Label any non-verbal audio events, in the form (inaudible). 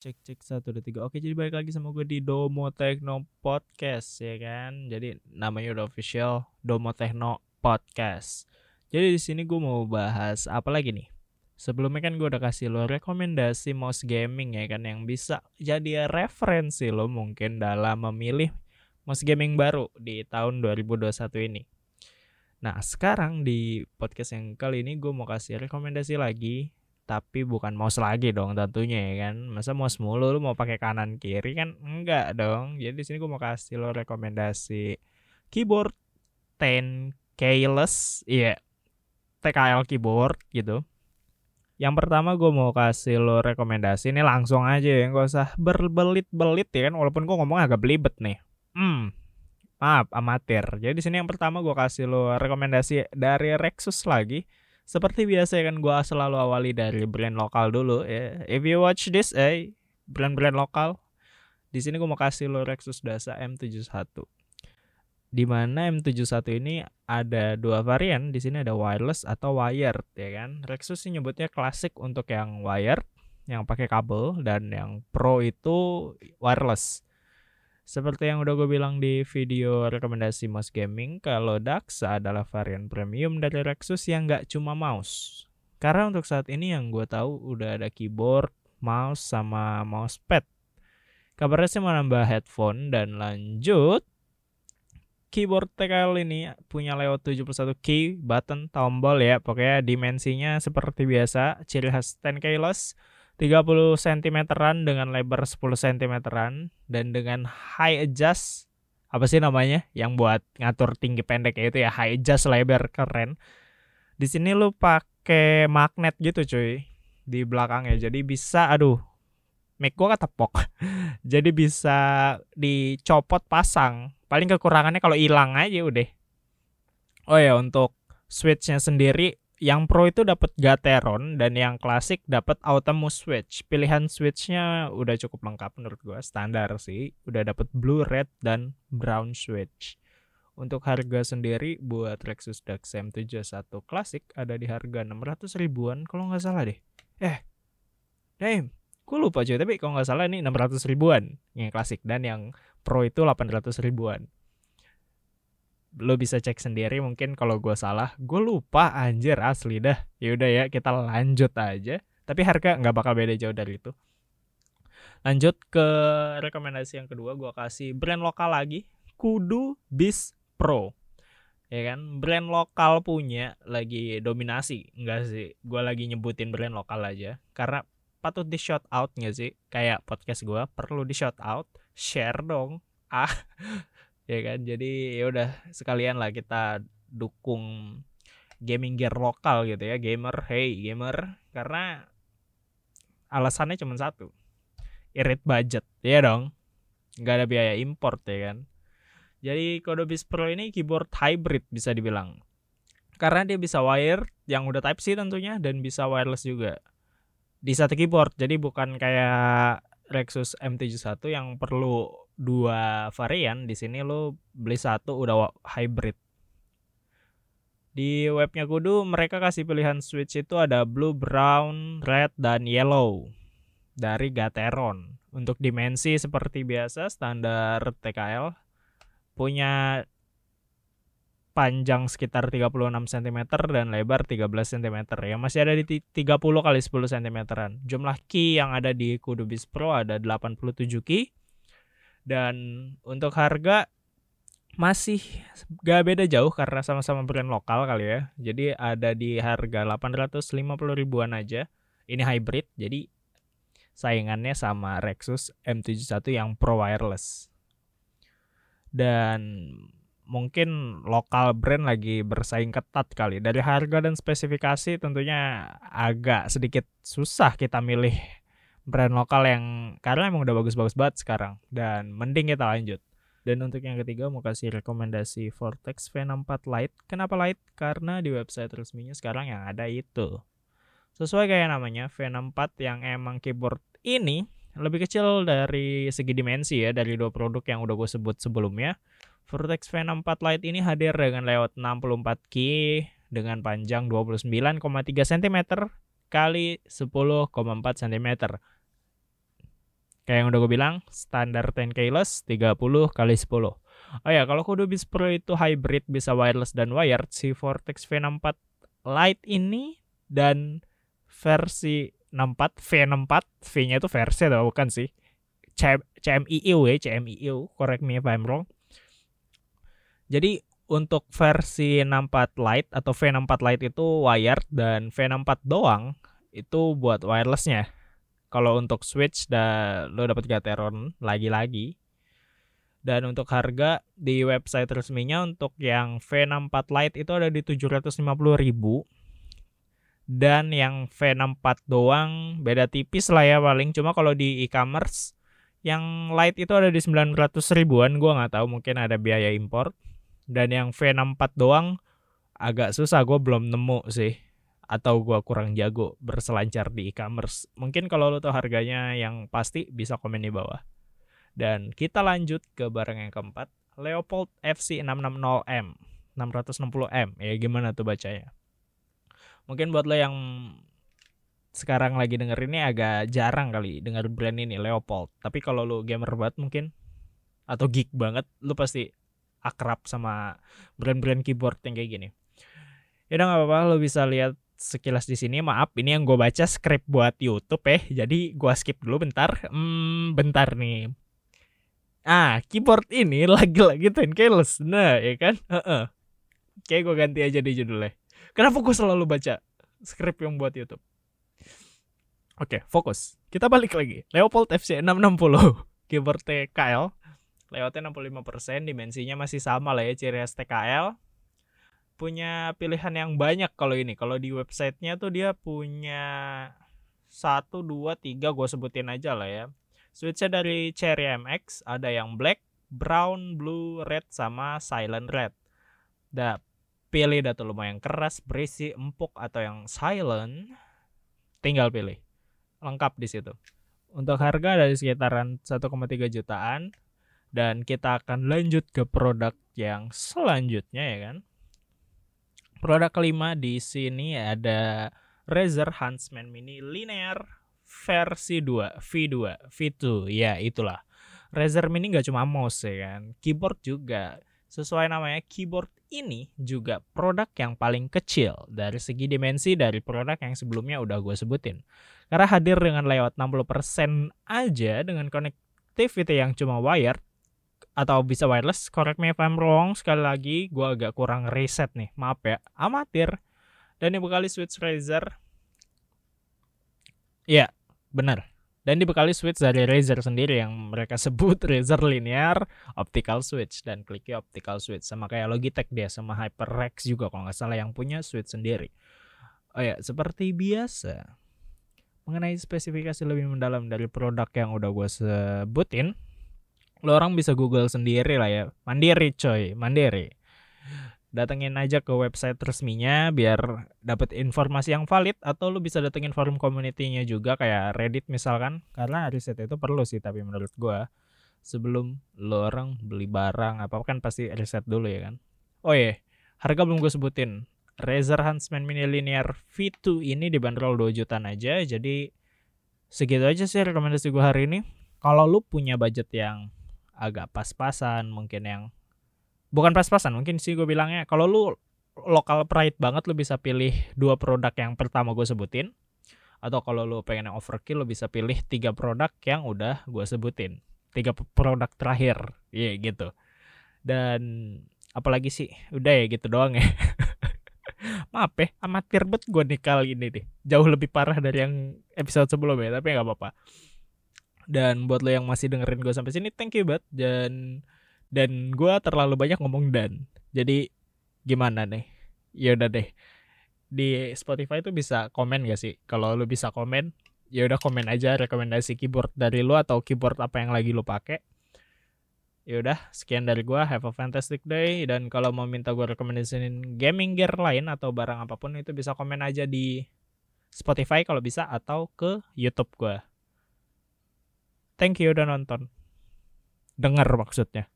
Cek cek satu dua tiga. Oke jadi balik lagi sama gue di Domo Techno Podcast ya kan. Jadi namanya udah official Domo Techno Podcast. Jadi di sini gue mau bahas apa lagi nih? Sebelumnya kan gue udah kasih lo rekomendasi mouse gaming ya kan yang bisa jadi referensi lo mungkin dalam memilih mouse gaming baru di tahun 2021 ini. Nah sekarang di podcast yang kali ini gue mau kasih rekomendasi lagi tapi bukan mouse lagi dong tentunya ya kan. Masa mouse mulu? Lu mau pakai kanan kiri kan enggak dong. Jadi di sini gue mau kasih lo rekomendasi keyboard 10 keyless iya yeah, TKL keyboard gitu. Yang pertama gue mau kasih lo rekomendasi ini langsung aja ya nggak usah berbelit-belit ya kan walaupun gue ngomong agak belibet nih. Hmm maaf amatir. Jadi di sini yang pertama gue kasih lo rekomendasi dari Rexus lagi seperti biasa ya kan gue selalu awali dari brand lokal dulu ya. If you watch this, eh brand-brand lokal. Di sini gue mau kasih lo Rexus Dasa M71. Di mana M71 ini ada dua varian. Di sini ada wireless atau wired ya kan. Rexus sih nyebutnya klasik untuk yang wired yang pakai kabel dan yang pro itu wireless. Seperti yang udah gue bilang di video rekomendasi mouse gaming, kalau Daxa adalah varian premium dari Rexus yang nggak cuma mouse. Karena untuk saat ini yang gue tahu udah ada keyboard, mouse, sama mousepad. Kabarnya sih mau nambah headphone dan lanjut. Keyboard TKL ini punya layout 71 key, button, tombol ya. Pokoknya dimensinya seperti biasa, ciri khas 10 keyless 30 cm-an dengan lebar 10 cm-an dan dengan high adjust apa sih namanya yang buat ngatur tinggi pendek itu ya high adjust lebar keren. Di sini lu pakai magnet gitu cuy di belakangnya. Jadi bisa aduh mic gua ketepok. (laughs) Jadi bisa dicopot pasang. Paling kekurangannya kalau hilang aja udah. Oh ya untuk switchnya sendiri yang pro itu dapat Gateron dan yang klasik dapat Automo Switch. Pilihan switchnya udah cukup lengkap menurut gua, standar sih. Udah dapat blue, red dan brown switch. Untuk harga sendiri buat Lexus Dax M71 klasik ada di harga 600 ribuan kalau nggak salah deh. Eh, damn, gue lupa cuy tapi kalau nggak salah ini 600 ribuan yang klasik dan yang pro itu 800 ribuan lo bisa cek sendiri mungkin kalau gue salah. Gue lupa anjir asli dah. Yaudah ya kita lanjut aja. Tapi harga nggak bakal beda jauh dari itu. Lanjut ke rekomendasi yang kedua gue kasih brand lokal lagi Kudu Bis Pro. Ya kan? Brand lokal punya lagi dominasi. Enggak sih gue lagi nyebutin brand lokal aja. Karena patut di shout out nggak sih? Kayak podcast gue perlu di shout out share dong. Ah ya kan? Jadi ya udah sekalian lah kita dukung gaming gear lokal gitu ya gamer. Hey gamer. Karena alasannya cuma satu irit budget. Ya dong? Nggak ada biaya import ya kan? Jadi Kodobis Pro ini keyboard hybrid bisa dibilang. Karena dia bisa wire yang udah type C tentunya dan bisa wireless juga. Di satu keyboard. Jadi bukan kayak Rexus MT71 yang perlu dua varian di sini lo beli satu udah hybrid. Di webnya kudu mereka kasih pilihan switch itu ada blue brown red dan yellow dari Gateron. Untuk dimensi seperti biasa standar TKL punya panjang sekitar 36 cm dan lebar 13 cm ya masih ada di 30 kali 10 cm jumlah key yang ada di Kudu Bis Pro ada 87 key dan untuk harga masih gak beda jauh karena sama-sama brand lokal kali ya. Jadi ada di harga 850 ribuan aja. Ini hybrid jadi saingannya sama Rexus M71 yang pro wireless. Dan mungkin lokal brand lagi bersaing ketat kali. Dari harga dan spesifikasi tentunya agak sedikit susah kita milih brand lokal yang karena emang udah bagus-bagus banget sekarang dan mending kita lanjut. Dan untuk yang ketiga mau kasih rekomendasi Vortex V64 Lite. Kenapa Lite? Karena di website resminya sekarang yang ada itu. Sesuai kayak namanya V64 yang emang keyboard ini lebih kecil dari segi dimensi ya dari dua produk yang udah gue sebut sebelumnya. Vortex V64 Lite ini hadir dengan layout 64 key dengan panjang 29,3 cm kali 10,4 cm Kayak yang udah gue bilang, standar 10 keyless 30 kali 10. Oh ya, kalau Kudu Beats Pro itu hybrid bisa wireless dan wired, si Vortex V64 Lite ini dan versi 64 V64 V-nya itu versi atau bukan sih? CMIU ya, CMIU, correct me if I'm wrong. Jadi untuk versi 64 Lite atau V64 Lite itu wired dan V64 doang itu buat wirelessnya. Kalau untuk Switch dah lo dapat Gateron lagi-lagi. Dan untuk harga di website resminya untuk yang V64 Lite itu ada di 750.000 dan yang V64 doang beda tipis lah ya paling. Cuma kalau di e-commerce yang light itu ada di 900 ribuan. Gua nggak tahu mungkin ada biaya impor dan yang V64 doang agak susah gue belum nemu sih atau gue kurang jago berselancar di e-commerce. Mungkin kalau lo tahu harganya yang pasti bisa komen di bawah. Dan kita lanjut ke barang yang keempat, Leopold FC 660M, 660M. Ya gimana tuh bacanya? Mungkin buat lo yang sekarang lagi denger ini agak jarang kali denger brand ini Leopold. Tapi kalau lo gamer banget mungkin atau geek banget, lo pasti akrab sama brand-brand keyboard yang kayak gini. Ya udah nggak apa-apa, lo bisa lihat sekilas di sini. Maaf, ini yang gue baca script buat YouTube ya. Jadi gue skip dulu bentar. Hmm, bentar nih. Ah, keyboard ini (laughs) lagi-lagi ten. Nah, ya kan? Heeh. Kayak gue ganti aja di judulnya. Kenapa gue selalu baca script yang buat YouTube? Oke, fokus. Kita balik lagi. Leopold FC 660 (laughs) keyboard TKL. Layoutnya 65%, dimensinya masih sama lah ya, ciri khas TKL punya pilihan yang banyak kalau ini. Kalau di websitenya tuh dia punya satu dua tiga gue sebutin aja lah ya. Switchnya dari Cherry MX ada yang black, brown, blue, red sama silent red. Dah pilih dah tuh lumayan keras, berisi, empuk atau yang silent. Tinggal pilih. Lengkap di situ. Untuk harga dari sekitaran 1,3 jutaan dan kita akan lanjut ke produk yang selanjutnya ya kan. Produk kelima di sini ada Razer Huntsman Mini Linear versi 2, V2, V2, ya itulah. Razer Mini nggak cuma mouse ya kan, keyboard juga. Sesuai namanya, keyboard ini juga produk yang paling kecil dari segi dimensi dari produk yang sebelumnya udah gue sebutin. Karena hadir dengan layout 60% aja dengan connectivity yang cuma wired, atau bisa wireless correct me if I'm wrong sekali lagi gue agak kurang reset nih maaf ya amatir. Dan dibekali switch Razer. Ya benar. Dan dibekali switch dari Razer sendiri yang mereka (laughs) sebut Razer Linear Optical Switch dan kliknya Optical Switch. Sama kayak Logitech dia sama HyperX juga kalau nggak salah yang punya switch sendiri. Oh ya seperti biasa mengenai spesifikasi lebih mendalam dari produk yang udah gue sebutin lo orang bisa google sendiri lah ya. Mandiri coy. Mandiri. Datengin aja ke website resminya biar dapat informasi yang valid atau lu bisa datengin forum community-nya juga kayak Reddit misalkan. Karena riset itu perlu sih tapi menurut gua sebelum lo orang beli barang apa kan pasti riset dulu ya kan. Oh iya harga belum gue sebutin. Razer Huntsman Mini Linear V2 ini dibanderol 2 jutaan aja jadi segitu aja sih rekomendasi gue hari ini. Kalau lu punya budget yang agak pas-pasan mungkin yang bukan pas-pasan mungkin sih gue bilangnya kalau lu lokal pride banget lu bisa pilih dua produk yang pertama gue sebutin atau kalau lu pengen yang overkill lu bisa pilih tiga produk yang udah gue sebutin tiga produk terakhir iya yeah, gitu. Dan apalagi sih udah ya gitu doang ya. (laughs) Maaf ya amatir bet gue nih kali ini deh jauh lebih parah dari yang episode sebelumnya tapi nggak apa-apa dan buat lo yang masih dengerin gue sampai sini, thank you banget. Dan dan gue terlalu banyak ngomong dan. Jadi gimana nih? Ya udah deh. Di Spotify itu bisa komen gak sih? Kalau lo bisa komen, ya udah komen aja rekomendasi keyboard dari lo atau keyboard apa yang lagi lo pakai. Ya udah, sekian dari gue. Have a fantastic day. Dan kalau mau minta gue rekomendasiin gaming gear lain atau barang apa pun itu bisa komen aja di Spotify kalau bisa atau ke YouTube gue. Thank you udah nonton. Dengar maksudnya.